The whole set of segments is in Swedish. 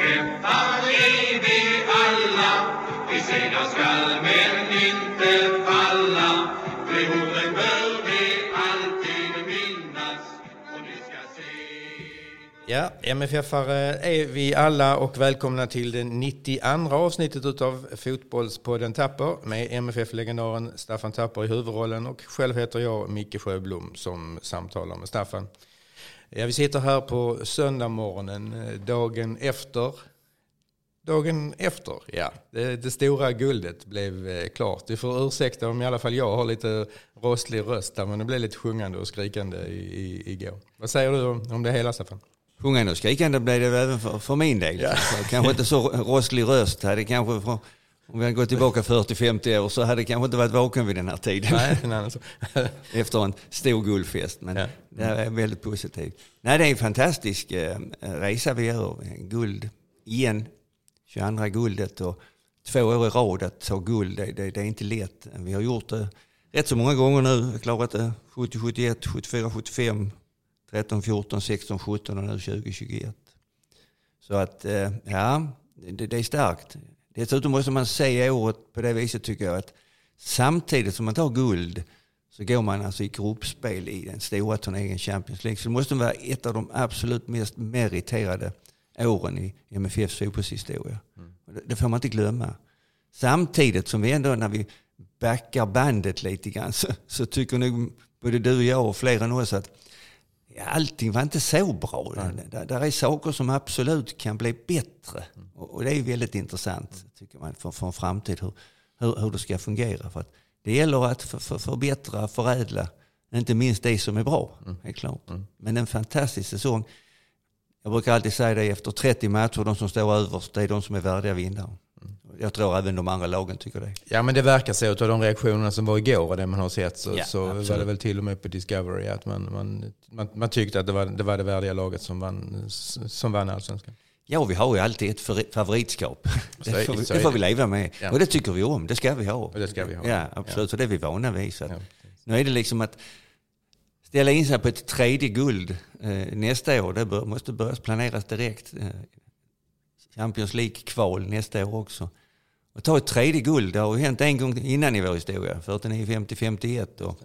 MFF är vi alla. Vi segrar skall men inte falla. De orden bör vi alltid minnas. Och ni ska se. Ja, MFF-are är vi alla och välkomna till det 92 avsnittet av Fotbollspodden Tapper med MFF-legendaren Staffan Tapper i huvudrollen och själv heter jag Micke Sjöblom som samtalar med Staffan. Ja, vi sitter här på söndagmorgonen, eh, dagen efter Dagen efter, ja. Det, det stora guldet blev eh, klart. Du får ursäkta om i alla fall jag har lite rostlig röst där, men det blev lite sjungande och skrikande i, i, igår. Vad säger du om, om det hela, Staffan? Sjungande och skrikande blev det även för, för min del. Ja. Kanske inte så rostlig röst. Hade kanske för, om vi hade gått tillbaka 40-50 år så hade jag kanske inte varit vaken vid den här tiden. Nej. Efter en stor guldfest. Men Ja. det är väldigt positivt. Nej, det är en fantastisk eh, resa vi gör. Guld igen. 22 guldet och två år i rad att ta guld. Det, det, det är inte lätt. Vi har gjort det rätt så många gånger nu. Vi har klarat det 70, 71, 74, 75, 13, 14, 16, 17 och nu 20, 21. Så att, eh, ja, det, det är starkt. Dessutom måste man se året på det viset tycker jag att samtidigt som man tar guld så går man alltså i gruppspel i den stora turneringen Champions League. Så det måste vara ett av de absolut mest meriterade åren i MFFs fotbollshistoria. Och Det, får man inte glömma. Samtidigt som vi ändå när vi backar bandet lite grann så, så tycker nog både du och jag och fler än oss att allting var inte så bra. Där, där är saker som absolut kan bli bättre. Och, och det är väldigt intressant tycker man för, för en framtid hur, hur, hur det ska fungera. För det gäller att för, för, förbättra, förädla, inte minst det som är bra. Helt klart. Men en fantastisk säsong. Jag brukar alltid säga det efter 30 matcher, de som står överst, det är de som är värdiga vinnare. Jag tror även de andra lagen tycker det. Ja, men det verkar så av de reaktionerna som var igår och det man har sett så, Ja, så var det väl till och med på Discovery att man, man, man, man tyckte att det var, det var det värdiga laget som vann, som vann allsvenskan. Ja, vi har ju alltid ett favoritskap. Så Det får, vi, det får vi leva med. Ja. Och det tycker vi om, det ska vi ha. Och det ska vi ha. Ja, absolut. Så det är vi vana vid. Så Ja. Nu är det liksom att ställa in sig på ett tredje guld eh, nästa år. Det bör, måste börja planeras direkt. Eh, Champions League-kval nästa år också. Och ta ett tredje guld, det har ju hänt en gång innan i vår historia. 49, 50, 51. Och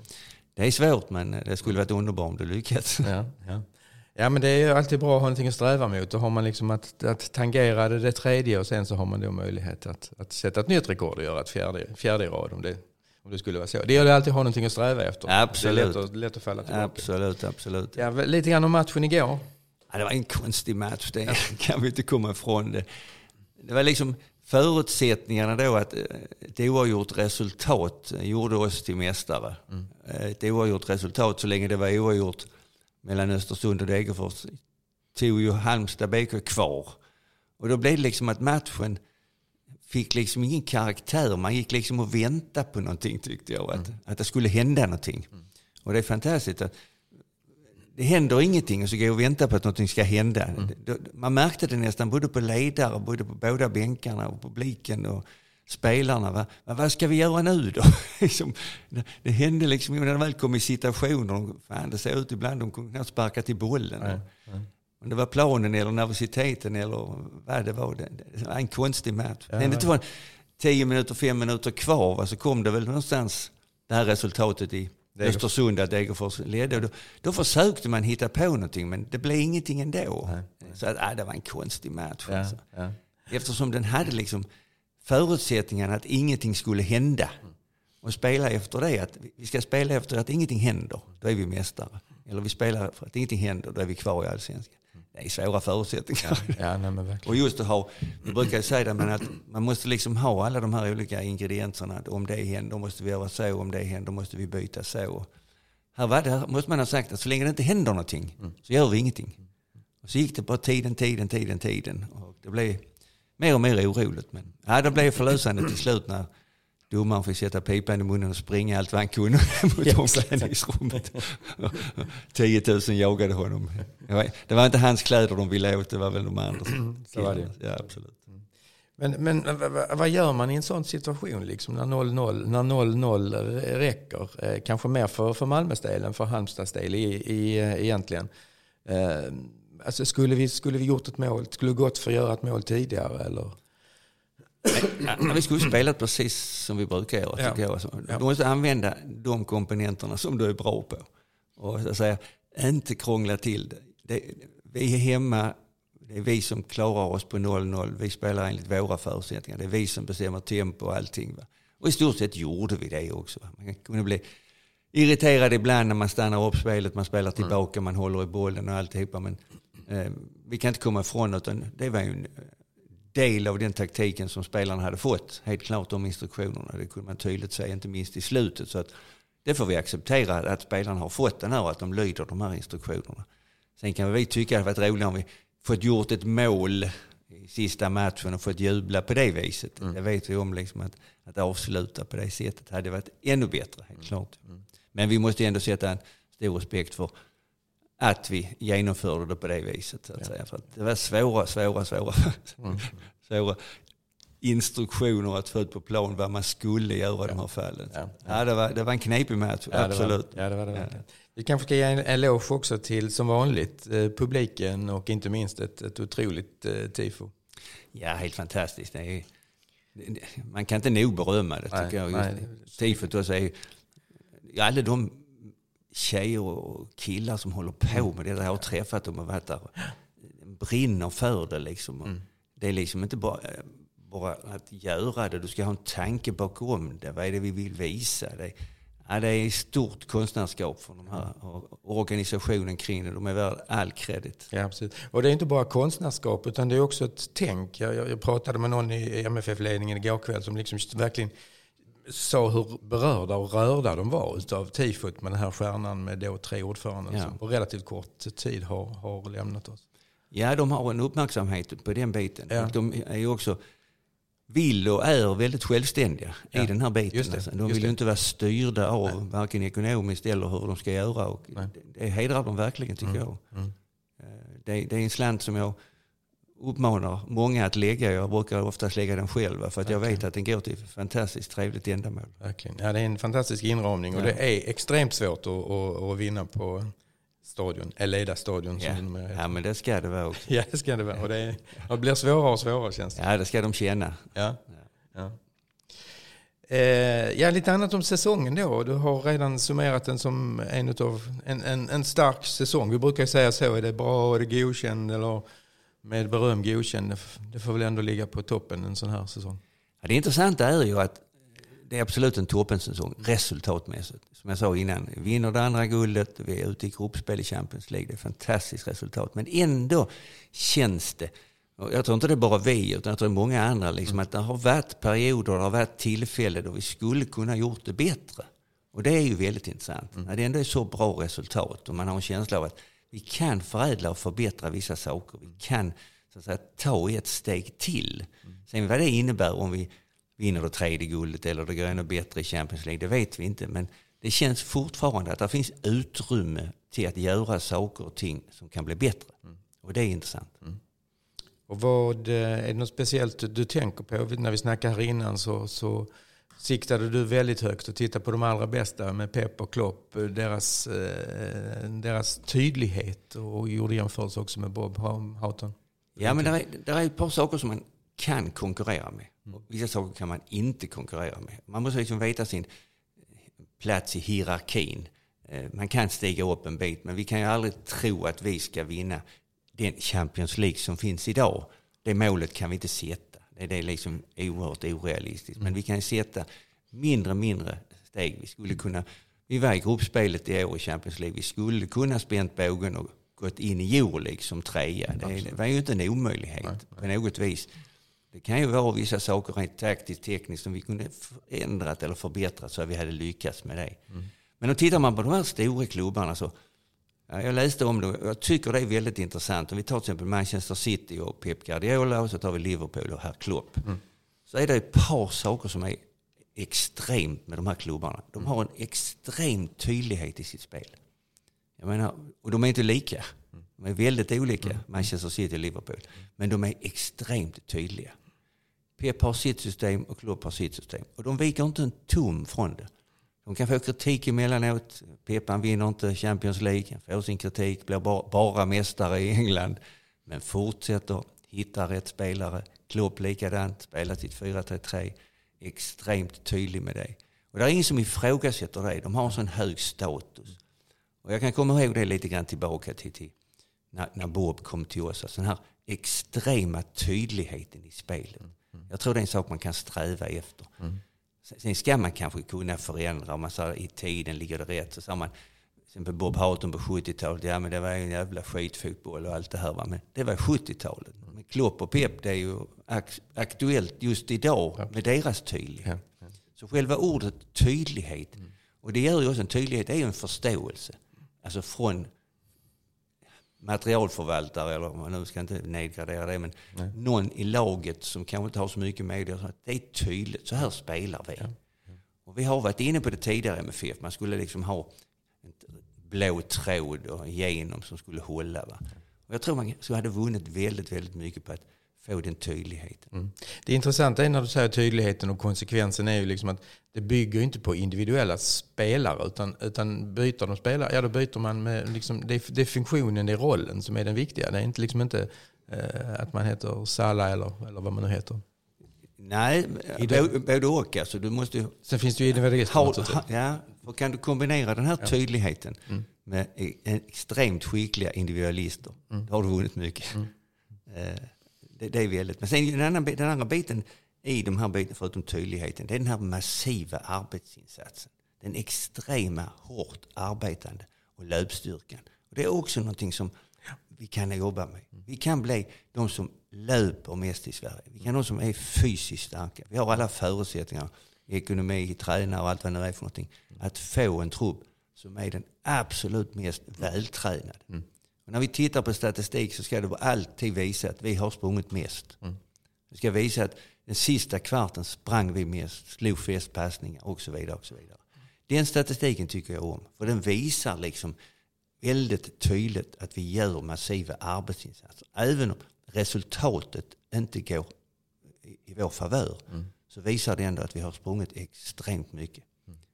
det är svårt men det skulle varit underbart om det lyckats. Ja, ja. ja, men det är ju alltid bra att ha någonting att sträva mot. Då har man liksom att, att tangera det, det tredje och sen så har man då möjlighet att, att sätta ett nytt rekord och göra ett fjärde, fjärde i rad om det, om det skulle vara så. Det gäller alltid att ha någonting att sträva efter. Absolut. Det är lätt att, lätt att falla tillbaka. Absolut, absolut. Ja, lite grann om matchen igår. Ja, det var en konstig match, det kan vi inte komma ifrån. Det, det var liksom förutsättningarna då att eh, ett oavgjort resultat gjorde oss till mästare. Eh, Ett oavgjort resultat så länge det var oavgjort mellan Östersund och Degerfors tog ju Halmstad BK kvar. Och då blev det liksom att matchen fick liksom ingen karaktär. Man gick liksom och väntade på någonting tyckte jag. Att, att det skulle hända någonting. Och det är fantastiskt. Att, det händer ingenting och så går jag och väntar på att någonting ska hända. Det- Man märkte det nästan både på ledare, både på båda bänkarna och publiken och spelarna. Va? Va, vad ska vi göra nu då? Liksom, det, hände liksom, när de väl kom i situationer, fan det ser ut ibland, de kunde knappt sparka till bollen. Nej, Om det var planen eller nervositeten eller vad det var. Det, var en konstig match. Ja, det inte var tio minuter, fem minuter kvar, va, så kom det väl någonstans det här resultatet i Degerfors. Östersund att Degerfors ledde. Då, då försökte man hitta på någonting men det blev ingenting ändå. Så att, ah, det var en konstig match. Ja, Alltså. ja. Eftersom den hade liksom förutsättningarna att ingenting skulle hända. Och spela efter det, att vi- vi ska spela efter att ingenting händer, då är vi mästare. Eller vi spelar för att ingenting händer, då är vi kvar i allsvenskan. Det är svåra förutsättningar. ja nej. Och just att ha, vi brukar säga det, men att man måste liksom ha alla de här olika ingredienserna. Att om det händer måste vi göra så, om det händer måste vi byta så. Här, var det, här måste man ha sagt att så länge det inte händer någonting så gör vi ingenting. Och så gick det bara tiden, tiden, tiden, tiden. Och det blev mer och mer oroligt. Men ja, det blev förlösande till slut när domaren fick sätta pipan i munnen och springa allt vad han kunde mot omklädningsrummet. 10 000 jagade honom. Det var, inte hans kläder de ville åt, det var väl de andra. Så var det. Ja, absolut. Men, men vad- gör man i en sån situation liksom, när 0-0 när 0-0 räcker? Eh, kanske mer för, för Malmös del än för Halmstads del i, i, eh, egentligen. Eh, Alltså skulle vi, skulle vi gjort ett mål, skulle gått för att göra ett mål tidigare eller? Ja, vi skulle spela precis som vi brukar göra. Ja. jag. Alltså. Du måste använda de komponenterna som du är bra på. Och så att säga, inte krångla till det. det. Vi är hemma, det är vi som klarar oss på 0-0. Vi spelar enligt våra förutsättningar. Det är vi som bestämmer tempo och allting. Va? Och i stort sett gjorde vi det också. Va? Man kunde bli irriterad ibland när man stannar upp spelet, man spelar tillbaka, man håller i bollen och alltihopa. Men eh, vi kan inte komma ifrån utan det var ju en del av den taktiken som spelarna hade fått. Helt klart de instruktionerna. Det kunde man tydligt säga, inte minst i slutet. Så att det får vi acceptera att spelarna har fått den här och att de lyder de här instruktionerna. Sen kan vi tycka att det varit roligare om vi fått gjort ett mål i sista matchen och fått jubla på det viset. Det vet vi om liksom att, att avsluta på det sättet hade varit ännu bättre, helt klart. Men vi måste ändå sätta en stor respekt för att vi genomförde det på det viset. Så att säga. För att det var svåra, svåra, svåra, svåra instruktioner att få ut på plan vad man skulle göra i de här fallen. Ja. Ja, det, var, det var en knepig match, absolut. Ja, det var det. verkligen. Vi kanske ska ge en eloge också till, som vanligt, eh, publiken och inte minst ett, ett otroligt eh, tifo. Ja, helt fantastiskt. Det är, det- man kan inte nog berömma det Nej, tycker jag. nej. Just Tifot också är ju- alla de tjejer och killar som håller på med det där. Jag har träffat dem och varit där. Brinner för det liksom. Och Det är liksom inte bara, bara att göra det. Du ska ha en tanke bakom det. Vad är det vi vill visa? Det, ja, det är stort konstnärskap från de här och organisationen kring det. De är värda all kredit. Ja, absolut. Och det är inte bara konstnärskap utan det är också ett tänk. Jag, jag, jag pratade med någon i MFF-ledningen igår kväll som liksom verkligen sa hur berörda och rörda de var utav tifot med den här stjärnan med då tre ordföranden Ja. som på relativt kort tid har, har lämnat oss. Ja, de har en uppmärksamhet på den biten. Ja. Och de är också, vill och är väldigt självständiga Ja, i den här biten. just det, alltså. De vill ju inte vara styrda av varken ekonomiskt eller hur de ska göra. Och Nej. det, hedrar dem verkligen tycker jag. mm. Eh, Det, det är en slant som jag uppmanar många att lägga. Jag brukar oftast lägga den själv för att jag vet att den går till ett fantastiskt trevligt ändamål. Verkligen. Ja, det är en fantastisk inramning och Ja. det är extremt svårt att, att, att vinna på stadion, Eleda stadion som Ja. det numera heter. ja, men det ska det vara också. Ja, det ska det vara. Och det, är, det blir svårare och svårare känns det. Ja, det ska de känna. Ja. Ja. Eh, ja, lite annat om säsongen då. Du har redan summerat den som en, utav, en, en, en stark säsong. Vi brukar säga så, är det bra, är det godkänd eller med beröm godkänd. Det får väl ändå ligga på toppen en sån här säsong. Ja, det intressanta är ju att det är absolut en toppensäsong resultatmässigt. Som jag sa innan, vinner det andra guldet, vi är ute i gruppspel i Champions League. Det är ett fantastiskt resultat. Men ändå känns det, och jag tror inte det är bara vi, utan jag tror det är många andra, liksom, att det har varit perioder, det har varit tillfällen då vi skulle kunna gjort det bättre. Och det är ju väldigt intressant. När det ändå är så bra resultat och man har en känsla av att vi kan förädla och förbättra vissa saker. Vi kan så att säga, ta ett steg till. Sen vad det innebär om vi vinner det tredje guldet eller det går ännu bättre i Champions League, det vet vi inte. Men det känns fortfarande att det finns utrymme till att göra saker och ting som kan bli bättre. Och det är intressant. Och vad, eh, är det något speciellt du tänker på? När vi snackade här innan så, så siktade du väldigt högt och tittade på de allra bästa med Pep och Klopp. Eh, deras, eh, deras tydlighet och gjorde jämförelse också med Bob Houghton. Ja, men det är, där är ett par saker som man kan konkurrera med. Och vissa saker kan man inte konkurrera med. Man måste liksom veta sin plats i hierarkin. Eh, man kan stiga upp en bit, men vi kan ju aldrig tro att vi ska vinna den Champions League som finns idag. Det målet kan vi inte sätta. Det är det liksom oerhört orealistiskt. Men vi kan sätta mindre och mindre steg. Vi skulle kunna, vi var i gruppspelet i år i Champions League. Vi skulle kunna spänt bågen och gått in i Euroleague som trea. Det, var ju inte en omöjlighet på något vis. Det kan ju vara vissa saker rent taktiskt, tekniskt som vi kunde förändrat eller förbättrat så att vi hade lyckats med det. Men då tittar man på de här stora klubbarna så Ja, jag läste om det och jag tycker det är väldigt intressant. Om vi tar till exempel Manchester City och Pep Guardiola och så tar vi Liverpool och herr Klopp. Så är det ett par saker som är extremt med de här klubbarna. De har en extrem tydlighet i sitt spel. Jag menar, och de är inte lika. De är väldigt olika, Manchester City och Liverpool. Men de är extremt tydliga. Pep har sitt system och Klopp har sitt system. Och de viker inte en tum från det. De kan få kritik emellanåt. Peppan vinner inte Champions League, han får sin kritik, blir bara, bara mästare i England. Men fortsätter hitta rätt spelare. Klopp likadant, spelar sitt 4-3-3. Extremt tydlig med det. Och det är ingen som ifrågasätter det. De har en sån hög status. Och jag kan komma ihåg det lite grann tillbaka till, till när, när Bob kom till oss. Alltså den här extrema tydligheten i spelet. Jag tror det är en sak man kan sträva efter. Sen ska man kanske kunna förändra. Om man säger i tiden ligger det rätt. Så sa man, exempel Bob Houghton på 70-talet. Ja men det var en jävla skitfotboll och allt det här. Va? Men det var 70-talet. Men Klopp och Pep det är ju ak- aktuellt just idag med deras tydlighet. Så själva ordet tydlighet. Och det gör ju också en tydlighet. Det är ju en förståelse. Alltså från materialförvaltare, eller man nu ska inte nedgradera det, men någon i laget som kanske inte har så mycket med det. är tydligt, så här spelar vi. Och vi har varit inne på det tidigare med FIF, man skulle liksom ha en blå tråd och igenom som skulle hålla. Va? Och jag tror man så hade vunnit väldigt, väldigt mycket på att få den tydligheten. Mm. Det intressanta är när du säger tydligheten och konsekvensen är ju liksom att det bygger inte på individuella spelare utan, utan byter de spelare, ja då byter man med, liksom, det, är, det är funktionen, det är rollen som är den viktiga. Det är inte, liksom inte eh, att man heter Salah eller, eller vad man nu heter. Nej, både och. Alltså, du måste Sen finns det ju individualister ha, ja, och kan du kombinera den här tydligheten med e- extremt skickliga individualister, då har du vunnit mycket. Eh, det, det är väldigt. Men sen den andra, den andra biten i de här biten, förutom tydligheten, det är den här massiva arbetsinsatsen. Den extrema, hårt arbetande och löpstyrkan. Och det är också någonting som vi kan jobba med. Vi kan bli de som löper mest i Sverige. Vi kan de som är fysiskt starka. Vi har alla förutsättningar, ekonomi, tränare och allt vad det nu är för någonting, att få en trupp som är den absolut mest vältränade. Mm. Och när vi tittar på statistik så ska det alltid visa att vi har sprungit mest. Det ska visa att den sista kvarten sprang vi mest, slog flest passningar och så vidare. Och så vidare. Den statistiken tycker jag om. För den visar liksom väldigt tydligt att vi gör massiva arbetsinsatser. Även om resultatet inte går i, vår favör så visar det ändå att vi har sprungit extremt mycket.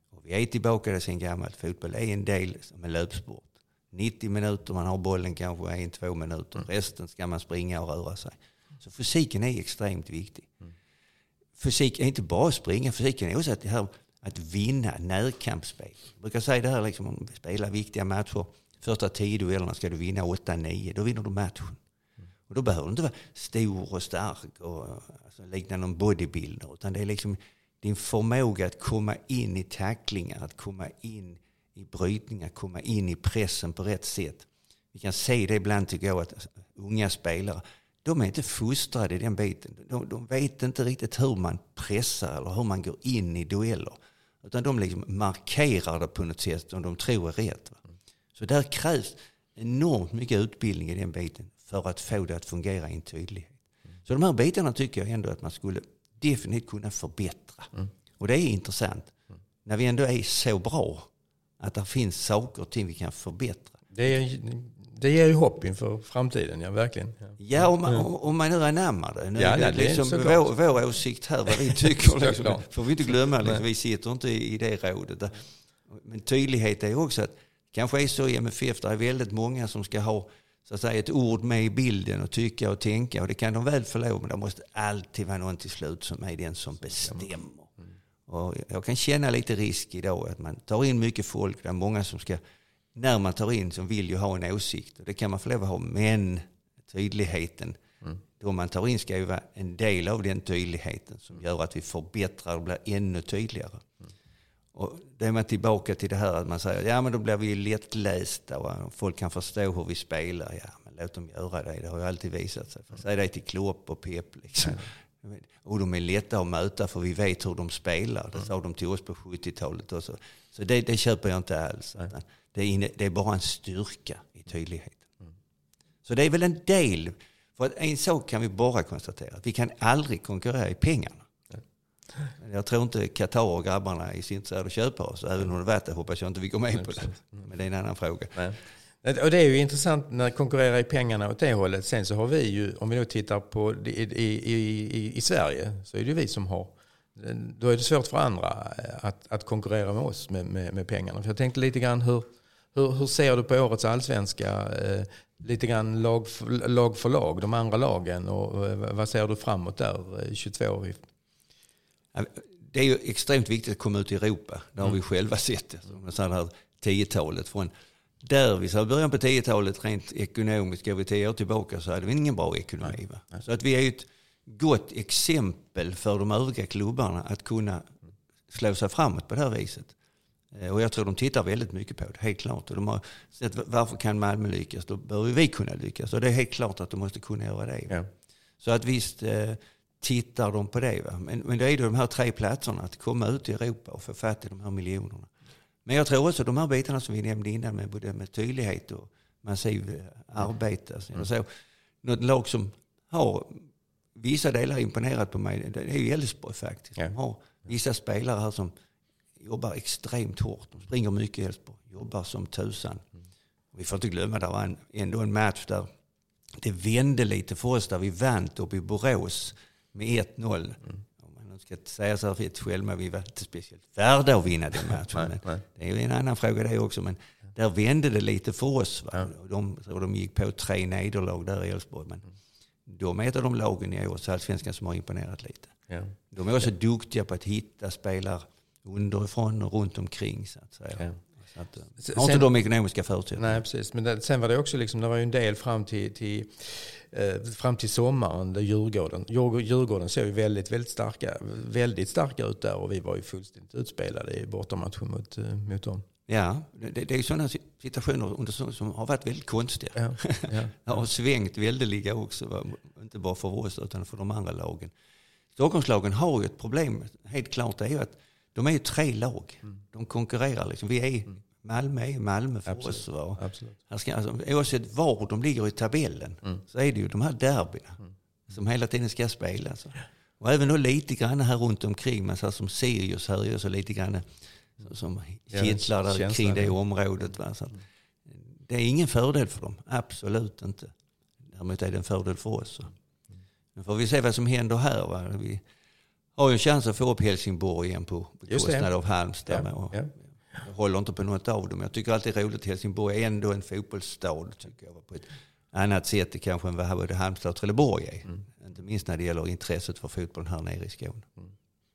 Och vi är tillbaka där sen gammalt. Fotboll är en del som en löpsport. 90 minuter, man har bollen kanske en, två minuter. Resten ska man springa och röra sig. Så fysiken är extremt viktig. Fysik är inte bara att springa, fysiken är också att, här, att vinna närkampsspel. Jag brukar säga det här liksom, om vi spelar viktiga matcher. Första tio duellerna ska du vinna 8-9, då vinner du matchen. Och då behöver du inte vara stor och stark och alltså, likna någon bodybuilder. Utan det är liksom din förmåga att komma in i tacklingar, att komma in i brytningar, komma in i pressen på rätt sätt. Vi kan se det ibland tycker jag att unga spelare, de är inte fostrade i den biten. De, de vet inte riktigt hur man pressar eller hur man går in i dueller. Utan de liksom markerar det på något sätt som de tror är rätt. Va? Så där krävs enormt mycket utbildning i den biten för att få det att fungera i en tydlighet. Så de här bitarna tycker jag ändå att man skulle definitivt kunna förbättra. Och det är intressant. När vi ändå är så bra att det finns saker och ting vi kan förbättra. Det, är, det ger ju hopp inför framtiden, ja verkligen. Ja. Ja, om man, om man nu anammar det. Nu Ja, är det det är liksom vår, vår åsikt här, vad vi tycker. liksom, får vi inte glömma, liksom, vi sitter inte i det rådet. Men tydlighet är också att kanske är så i MFF, det är väldigt många som ska ha så att säga, ett ord med i bilden och tycka och tänka. Och det kan de väl få lov, men det måste alltid vara någon till slut som är den som bestämmer. Och jag kan känna lite risk idag att man tar in mycket folk. Det är många som ska, när man tar in, som vill ju ha en åsikt. Och det kan man få lov att ha. Men tydligheten, då man tar in ska ju vara en del av den tydligheten som gör att vi förbättrar och blir ännu tydligare. Och då är man tillbaka till det här att man säger ja men då blir vi lättlästa och folk kan förstå hur vi spelar. Ja men låt dem göra det, det har ju alltid visat sig. Säg det till Klopp och Pep liksom. Och de är lätta att möta för vi vet hur de spelar. Det sa de till oss på 70-talet också. Så det, det köper jag inte alls. Det är, inne, det är bara en styrka i tydlighet. Så det är väl en del. För att en sak kan vi bara konstatera. Vi kan aldrig konkurrera i pengarna. Jag tror inte Qatar och grabbarna är intresserade av att köpa oss. Även om det varit det hoppas jag inte vi går med på det. Men det är en annan fråga. Nej. Och det är ju intressant när det konkurrerar i pengarna åt det hållet. Sen så har vi ju, om vi då tittar på i, i, i, i Sverige, så är det ju vi som har då är det svårt för andra eh, att, att konkurrera med oss med, med, med pengarna. För jag tänkte lite grann hur, hur, hur ser du på årets allsvenska? Eh, lite grann lag för, lag för lag, de andra lagen och eh, vad ser du framåt där, eh, 22? Det är ju extremt viktigt att komma ut i Europa. Det har vi själva sett. Som det här 10-talet. Från där vi sa början på 10-talet rent ekonomiskt, går vi tio år tillbaka så hade vi ingen bra ekonomi. Va? Så att vi är ju ett gott exempel för de övriga klubbarna att kunna slå sig framåt på det här viset. Eh, Och jag tror de tittar väldigt mycket på det, helt klart. Och de har sett varför kan Malmö lyckas? Då bör vi kunna lyckas. Och det är helt klart att de måste kunna göra det. Ja. Så att visst eh, tittar de på det. Va? Men, men det är ju de här tre platserna, att komma ut i Europa och få fatt i de här miljonerna. Men jag tror också de här bitarna som vi nämnde innan med både med tydlighet och massiv eh, arbete. Alltså, jag så, något lag som har vissa delar imponerat på mig, det är ju Elfsborg faktiskt. Ja. De har vissa spelare här som jobbar extremt hårt. De springer mycket i Elfsborg, jobbar som tusan. Vi får inte glömma, det var en, ändå en match där det vände lite för oss där vi vann uppe i Borås med 1-0. Om ska säga så här fritt själva, vi var inte speciellt värda att vinna den matchen. Nej, men det är ju en annan fråga det också. Men där vände det lite för oss. Va? Och De, de gick på tre nederlag där i Elfsborg. Men de är ett av de lagen i årets allsvenskan som har imponerat lite. Ja. De är också duktiga på att hitta spelare underifrån och runt omkring så att säga. Ja. Att, eh, Sen- har inte de ekonomiska förutsättningarna. Nej, precis. Men det, sen var det också liksom, det var ju en del fram till, till, eh, fram till sommaren där Djurgården, Djurgården, såg ju väldigt, väldigt starka, väldigt starka ut där och vi var ju fullständigt utspelade i bortamatchen mot, eh, mot dem. Ja, det, det är ju sådana situationer under, som har varit väldigt konstiga. Ja, ja. Det har svängt väldeliga också, va? inte bara för oss utan för de andra lagen. Stockholmslagen har ju ett problem, helt klart, det är ju att de är ju tre lag. De konkurrerar liksom. Vi är, Malmö är Malmö för Absolut. oss. Va? Absolut. Ska, alltså, oavsett var de ligger i tabellen så är det ju de här derbyna som hela tiden ska spelas. Och även då lite grann här runt omkring, men så här som Sirius här så lite grann som kittlar där känslan, kring det området. Va? Så det är ingen fördel för dem, absolut inte. Däremot är det en fördel för oss. Nu får vi se vad som händer här. Va? Vi har ju en chans att få upp Helsingborg igen på bekostnad av Halmstad. Ja, Och ja. Jag håller inte på något av dem. Jag tycker alltid det är roligt. Helsingborg är ändå en fotbollsstad tycker jag. På ett annat sätt kanske än vad både Halmstad och Trelleborg är. Mm. Inte minst när det gäller intresset för fotbollen här nere i Skåne.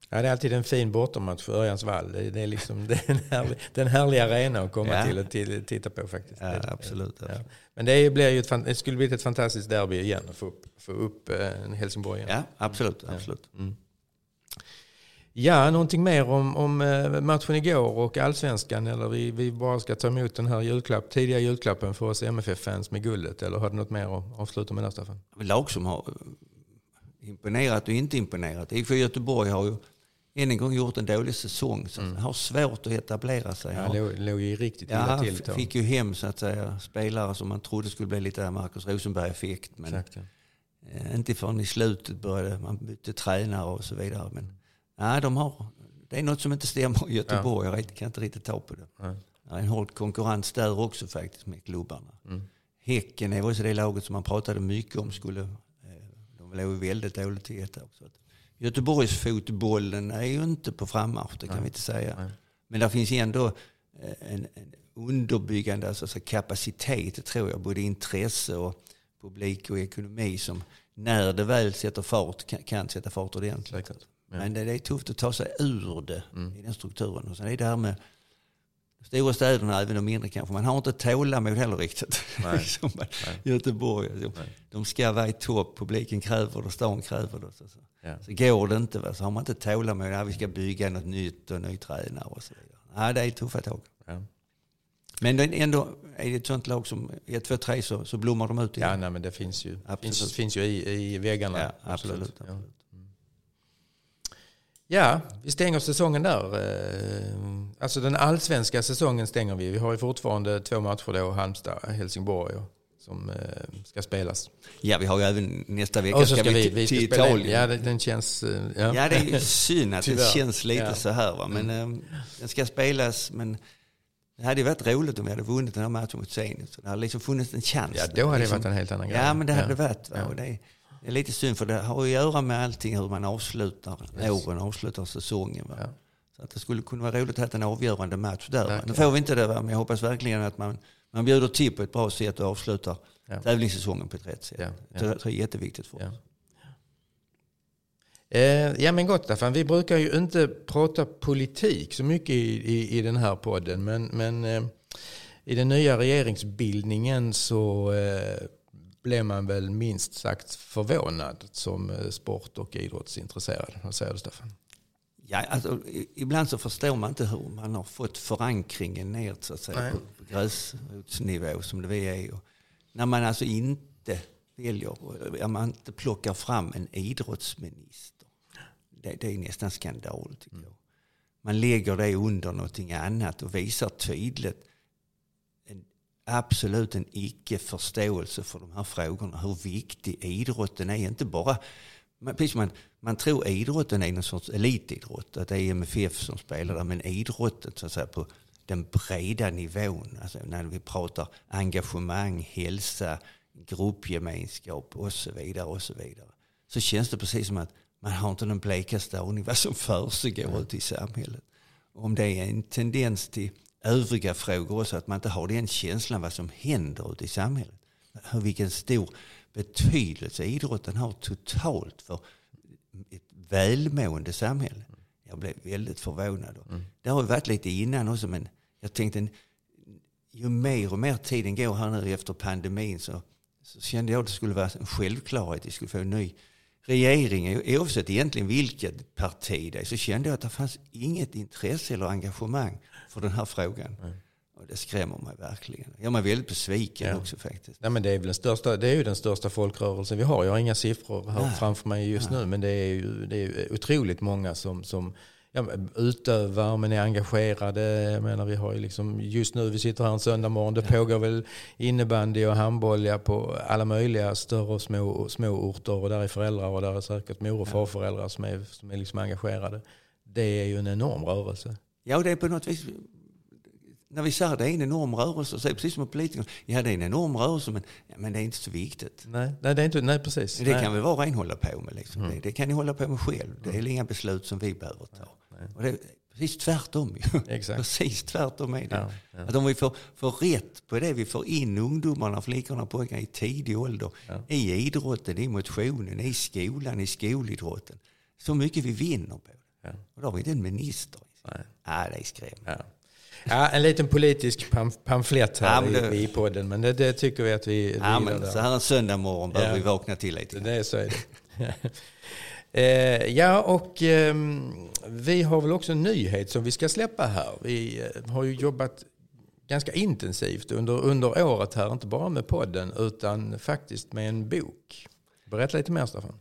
Ja, det är alltid en fin bortamatch för Örjans vall. Det är, det är liksom det är en härlig, det är en härlig arena att komma Ja. till och till, titta på faktiskt. Ja, Det absolut. Ja. Men det, blir ju ett, det skulle bli ett fantastiskt derby igen att få upp, få upp eh, Helsingborg igen. Ja, absolut. absolut. Ja, någonting mer om, om eh, matchen igår och allsvenskan eller vi, vi bara ska ta emot den här julklapp, tidiga julklappen för oss MFF-fans med guldet eller har du något mer att avsluta med där Staffan? Lag som har eh, imponerat och inte imponerat. IFK Göteborg har ju än en gång gjort en dålig säsong. Så har svårt att etablera sig. Ja, Har- låg, låg ju riktigt illa Ja, till. tag. fick ju hem så att säga spelare som man trodde skulle bli lite Marcus Rosenberg-effekt. Men Exakt, ja. eh, inte förrän i slutet började man bytte tränare och så vidare. Men nej, de har, det är något som inte stämmer i Göteborg. Jag vet- kan inte riktigt ta på det. Nej. Det är en hård konkurrens där också faktiskt med klubbarna. Mm. Häcken är också det laget som man pratade mycket om skulle, eh, de låg väldigt dåligt till ett år. Så att Göteborgs fotbollen är ju inte på frammarsch, det kan vi inte säga. Nej. Men det finns ändå eh, en, en underbyggande alltså, så kapacitet, tror jag, både intresse och publik och ekonomi som när det väl sätter fart kan, kan sätta fart ordentligt. Säkert. Ja. Men det, det är tufft att ta sig ur det Mm. i den strukturen. Och sen är det här med stora städerna, även de mindre kanske, man har inte tålamod heller riktigt. Nej. Som Nej. Göteborg. alltså. De ska vara i topp, publiken kräver det, stan kräver det. Så, så. Ja. så går det inte, va? så har man inte tålamod, ja, vi ska bygga något nytt och ny tränare och så vidare. Ja, det är tuffa tag. Ja. Men ändå är det ett sånt lag som 1, 2, 3 så, så blommar de ut igen. Ja, nej, men det finns ju, Absolut. finns, finns ju i, i väggarna. Ja, absolut. Absolut. Ja, vi stänger säsongen där. Eh, Alltså den allsvenska säsongen stänger vi. Vi har ju fortfarande två matcher då, Halmstad, Helsingborg, som eh, ska spelas. Ja, vi har ju även nästa vecka Och så ska vi, vi ska till. Italien. Ja, det- den känns... eh, Ja, Ja, det är synd att det känns lite Ja. så här. Va? Men eh, den ska spelas, men det hade ju varit roligt om vi hade vunnit den här matchen mot Zenit. Det hade liksom funnits en chans. Ja, då hade det liksom, varit en helt annan grej. Ja, men det hade Ja. det varit. Va? Ja. Och det, Det är lite synd för det har att göra med allting hur man avslutar Yes. åren, avslutar säsongen. Ja. Så att det skulle kunna vara roligt att ha en avgörande match där. Verkligen. Nu får vi inte det, va? men jag hoppas verkligen att man, man bjuder till på ett bra sätt och avslutar Ja. tävlingssäsongen på ett rätt sätt. Ja, ja. Det tror jag är jätteviktigt för oss. Ja. Eh, ja men gott Staffan, vi brukar ju inte prata politik så mycket i, i, i den här podden. Men, men eh, i den nya regeringsbildningen så eh, blev man väl minst sagt förvånad som eh, sport och idrottsintresserad. Vad säger du Staffan? Ja, alltså, ibland så förstår man inte hur man har fått förankringen ner så att säga, Nej. på, gräsrotsnivå som det vi är. Och när man alltså inte väljer, ja, man inte plockar fram en idrottsminister. Det, det är nästan skandal tycker jag. Man lägger det under någonting annat och visar tydligt absolut en icke-förståelse för de här frågorna. Hur viktig idrotten är. Inte bara man, precis man, man tror idrotten är någon sorts elitidrott, att det är MFF som spelar där, men idrotten så att säga, på den breda nivån, alltså när vi pratar engagemang, hälsa, gruppgemenskap och så vidare. och Så vidare. Så känns det precis som att man har inte den blekaste aning vad som försiggår ute i samhället. Om det är en tendens till övriga frågor också, att man inte har den känslan vad som händer ute i samhället. Vilken stor betydelse idrotten har totalt för ett välmående samhälle. Jag blev väldigt förvånad. Det har ju varit lite innan också, men jag tänkte ju mer och mer tiden går här nu efter pandemin så, så kände jag att det skulle vara en självklarhet vi skulle få en ny regering. Oavsett egentligen vilket parti det är så kände jag att det fanns inget intresse eller engagemang för den här frågan. Och det skrämmer mig verkligen. Jag är väldigt besviken Ja. också faktiskt. Nej, men det, är väl den största, det är ju den största folkrörelsen vi har. Jag har inga siffror här Nej. framför mig just nu. Men det är ju det är otroligt många som, som ja, utövar men är engagerade. Jag menar, vi har ju liksom, just nu, vi sitter här en söndag morgon. Det pågår väl innebandy och handboll ja, på alla möjliga större och små, små orter. Och där är föräldrar och där är säkert mor och farföräldrar som är, som är liksom engagerade. Det är ju en enorm rörelse. Ja, det är på något vis... När vi säger att det är en enorm rörelse så är det precis som med politikerna. Ja, det är en enorm rörelse men, ja, men det är inte så viktigt. Nej, nej, det är inte, nej precis. Det nej. Mm. kan väl var och en hålla på med. Liksom. Det, det kan ni hålla på med själv. Det är inga beslut som vi behöver ta. Och det är precis tvärtom. Exakt. Precis tvärtom är det. Ja, ja. Att om vi får, får rätt på det, vi får in ungdomarna, flickorna och pojkarna i tidig ålder. I idrotten, i motionen, i skolan, i skolidrotten. Så mycket vi vinner på det. Ja. Och då har vi inte en minister. Nej. Ja, det är skrämmande. Ja. Ja, en liten politisk pam pamflett här Ja, det- i, i podden. Men det, det tycker vi att vi Ja, men där. så här en söndag morgon behöver Ja. vi vakna till lite. Det är så är det. eh, ja, och eh, vi har väl också en nyhet som vi ska släppa här. Vi eh, har ju jobbat ganska intensivt under, under året här. Inte bara med podden utan faktiskt med en bok. Berätta lite mer Staffan.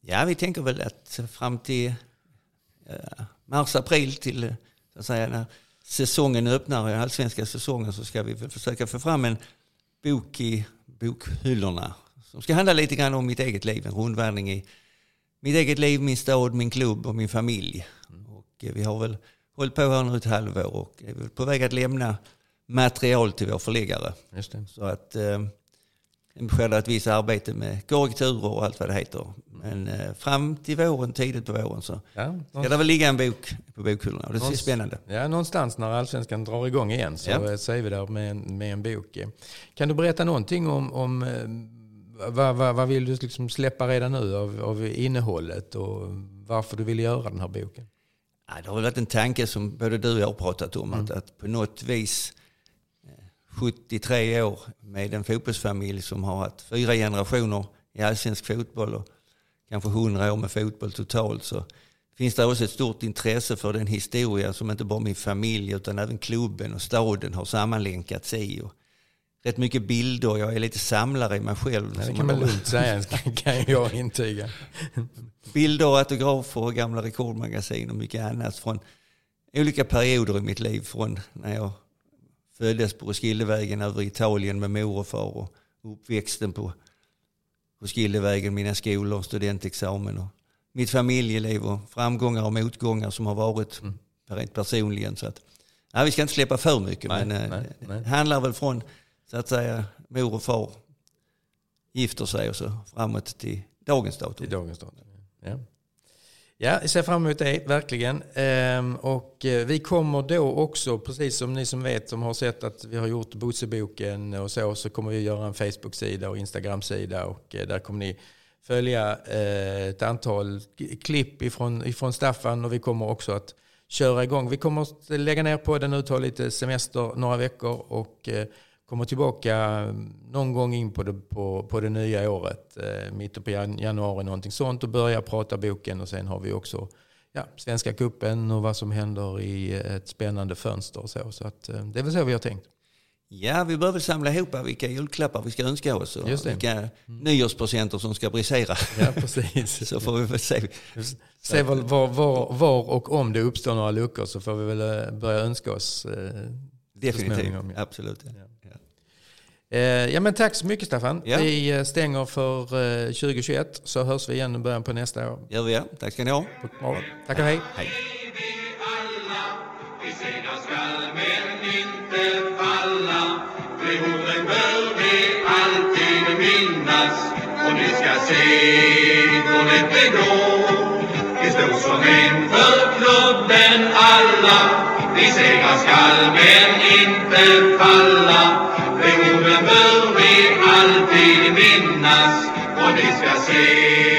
Ja, vi tänker väl att fram till eh, mars, april till eh, så att säga, när säsongen öppnar, den allsvenska säsongen, så ska vi försöka få fram en bok i bokhyllorna som ska handla lite grann om mitt eget liv, en rundvandring i mitt eget liv, min stad, min klubb och min familj. Och eh, vi har väl hållit på här nu ett halvår och är väl på väg att lämna material till vår förläggare. Så att eh, sker ett visst arbete med korrekturer och allt vad det heter. Men eh, fram till våren, tidigt på våren så Ja, ska det väl ligga en bok på bokhyllorna det Någonstans- spännande. Ja, någonstans när allsvenskan drar igång igen så Ja. ja. säger vi där med en, med en bok. Kan du berätta någonting om, om eh, vad, vad, vad vill du liksom släppa redan nu av, av innehållet och varför du vill göra den här boken? Ja, det har varit en tanke som både du och jag har pratat om Mm. att, att på något vis eh, 73 år med en fotbollsfamilj som har haft fyra generationer i allsvensk fotboll och kanske 100 år med fotboll totalt så finns det också ett stort intresse för den historia som inte bara min familj utan även klubben och staden har sammanlänkats i. Och rätt mycket bilder, jag är lite samlare i mig själv. Det kan man lugnt säga, kan- jag intyga. bilder, autografer och gamla rekordmagasin och mycket annat från olika perioder i mitt liv. Från när jag föddes på Roskildevägen över Italien med mor och far och uppväxten på Roskildevägen, mina skolor, studentexamen och mitt familjeliv och framgångar och motgångar som har varit rent personligen. Så att, ja, vi ska inte släppa för mycket Nej, men eh, nej, nej. det handlar väl från så att säga mor och far gifter sig och så framåt till dagens datum. Till dagens datum. Ja. Ja, jag ser fram emot det, verkligen. Ehm, och eh, vi kommer då också, precis som ni som vet, som har sett att vi har gjort Bosseboken och så, så kommer vi göra en Facebook-sida och Instagram-sida och eh, där kommer ni följa eh, ett antal klipp ifrån, ifrån Staffan och vi kommer också att köra igång. Vi kommer att lägga ner på den nu, ta lite semester några veckor och kommer tillbaka någon gång in på det, på, på det nya året, eh, mitten på jan, januari någonting sånt och börja prata boken och sen har vi också ja, Svenska kuppen och vad som händer i ett spännande fönster så. Så att, eh, det är väl så vi har tänkt. Ja, vi behöver samla ihop vilka julklappar vi ska önska oss och vilka Mm. nyårspresenter som ska brisera. Ja, precis. Så får vi väl se. Se var, var, var, och om det uppstår några luckor så får vi väl eh, börja önska oss. Eh, Definitivt, småningom, ja. absolut. Ja. Ja. Eh, ja, men tack så mycket Staffan. Ja. Vi eh, stänger för eh, 2021 så hörs vi igen i början på nästa år. Gör vi ja. Tack ska ni ha. Tack och hej. Hej. och ni ska se det går. Vi står som en för klubben alla, vi segrar skall men inte falla. De orden bör vi alltid minnas och ni ska se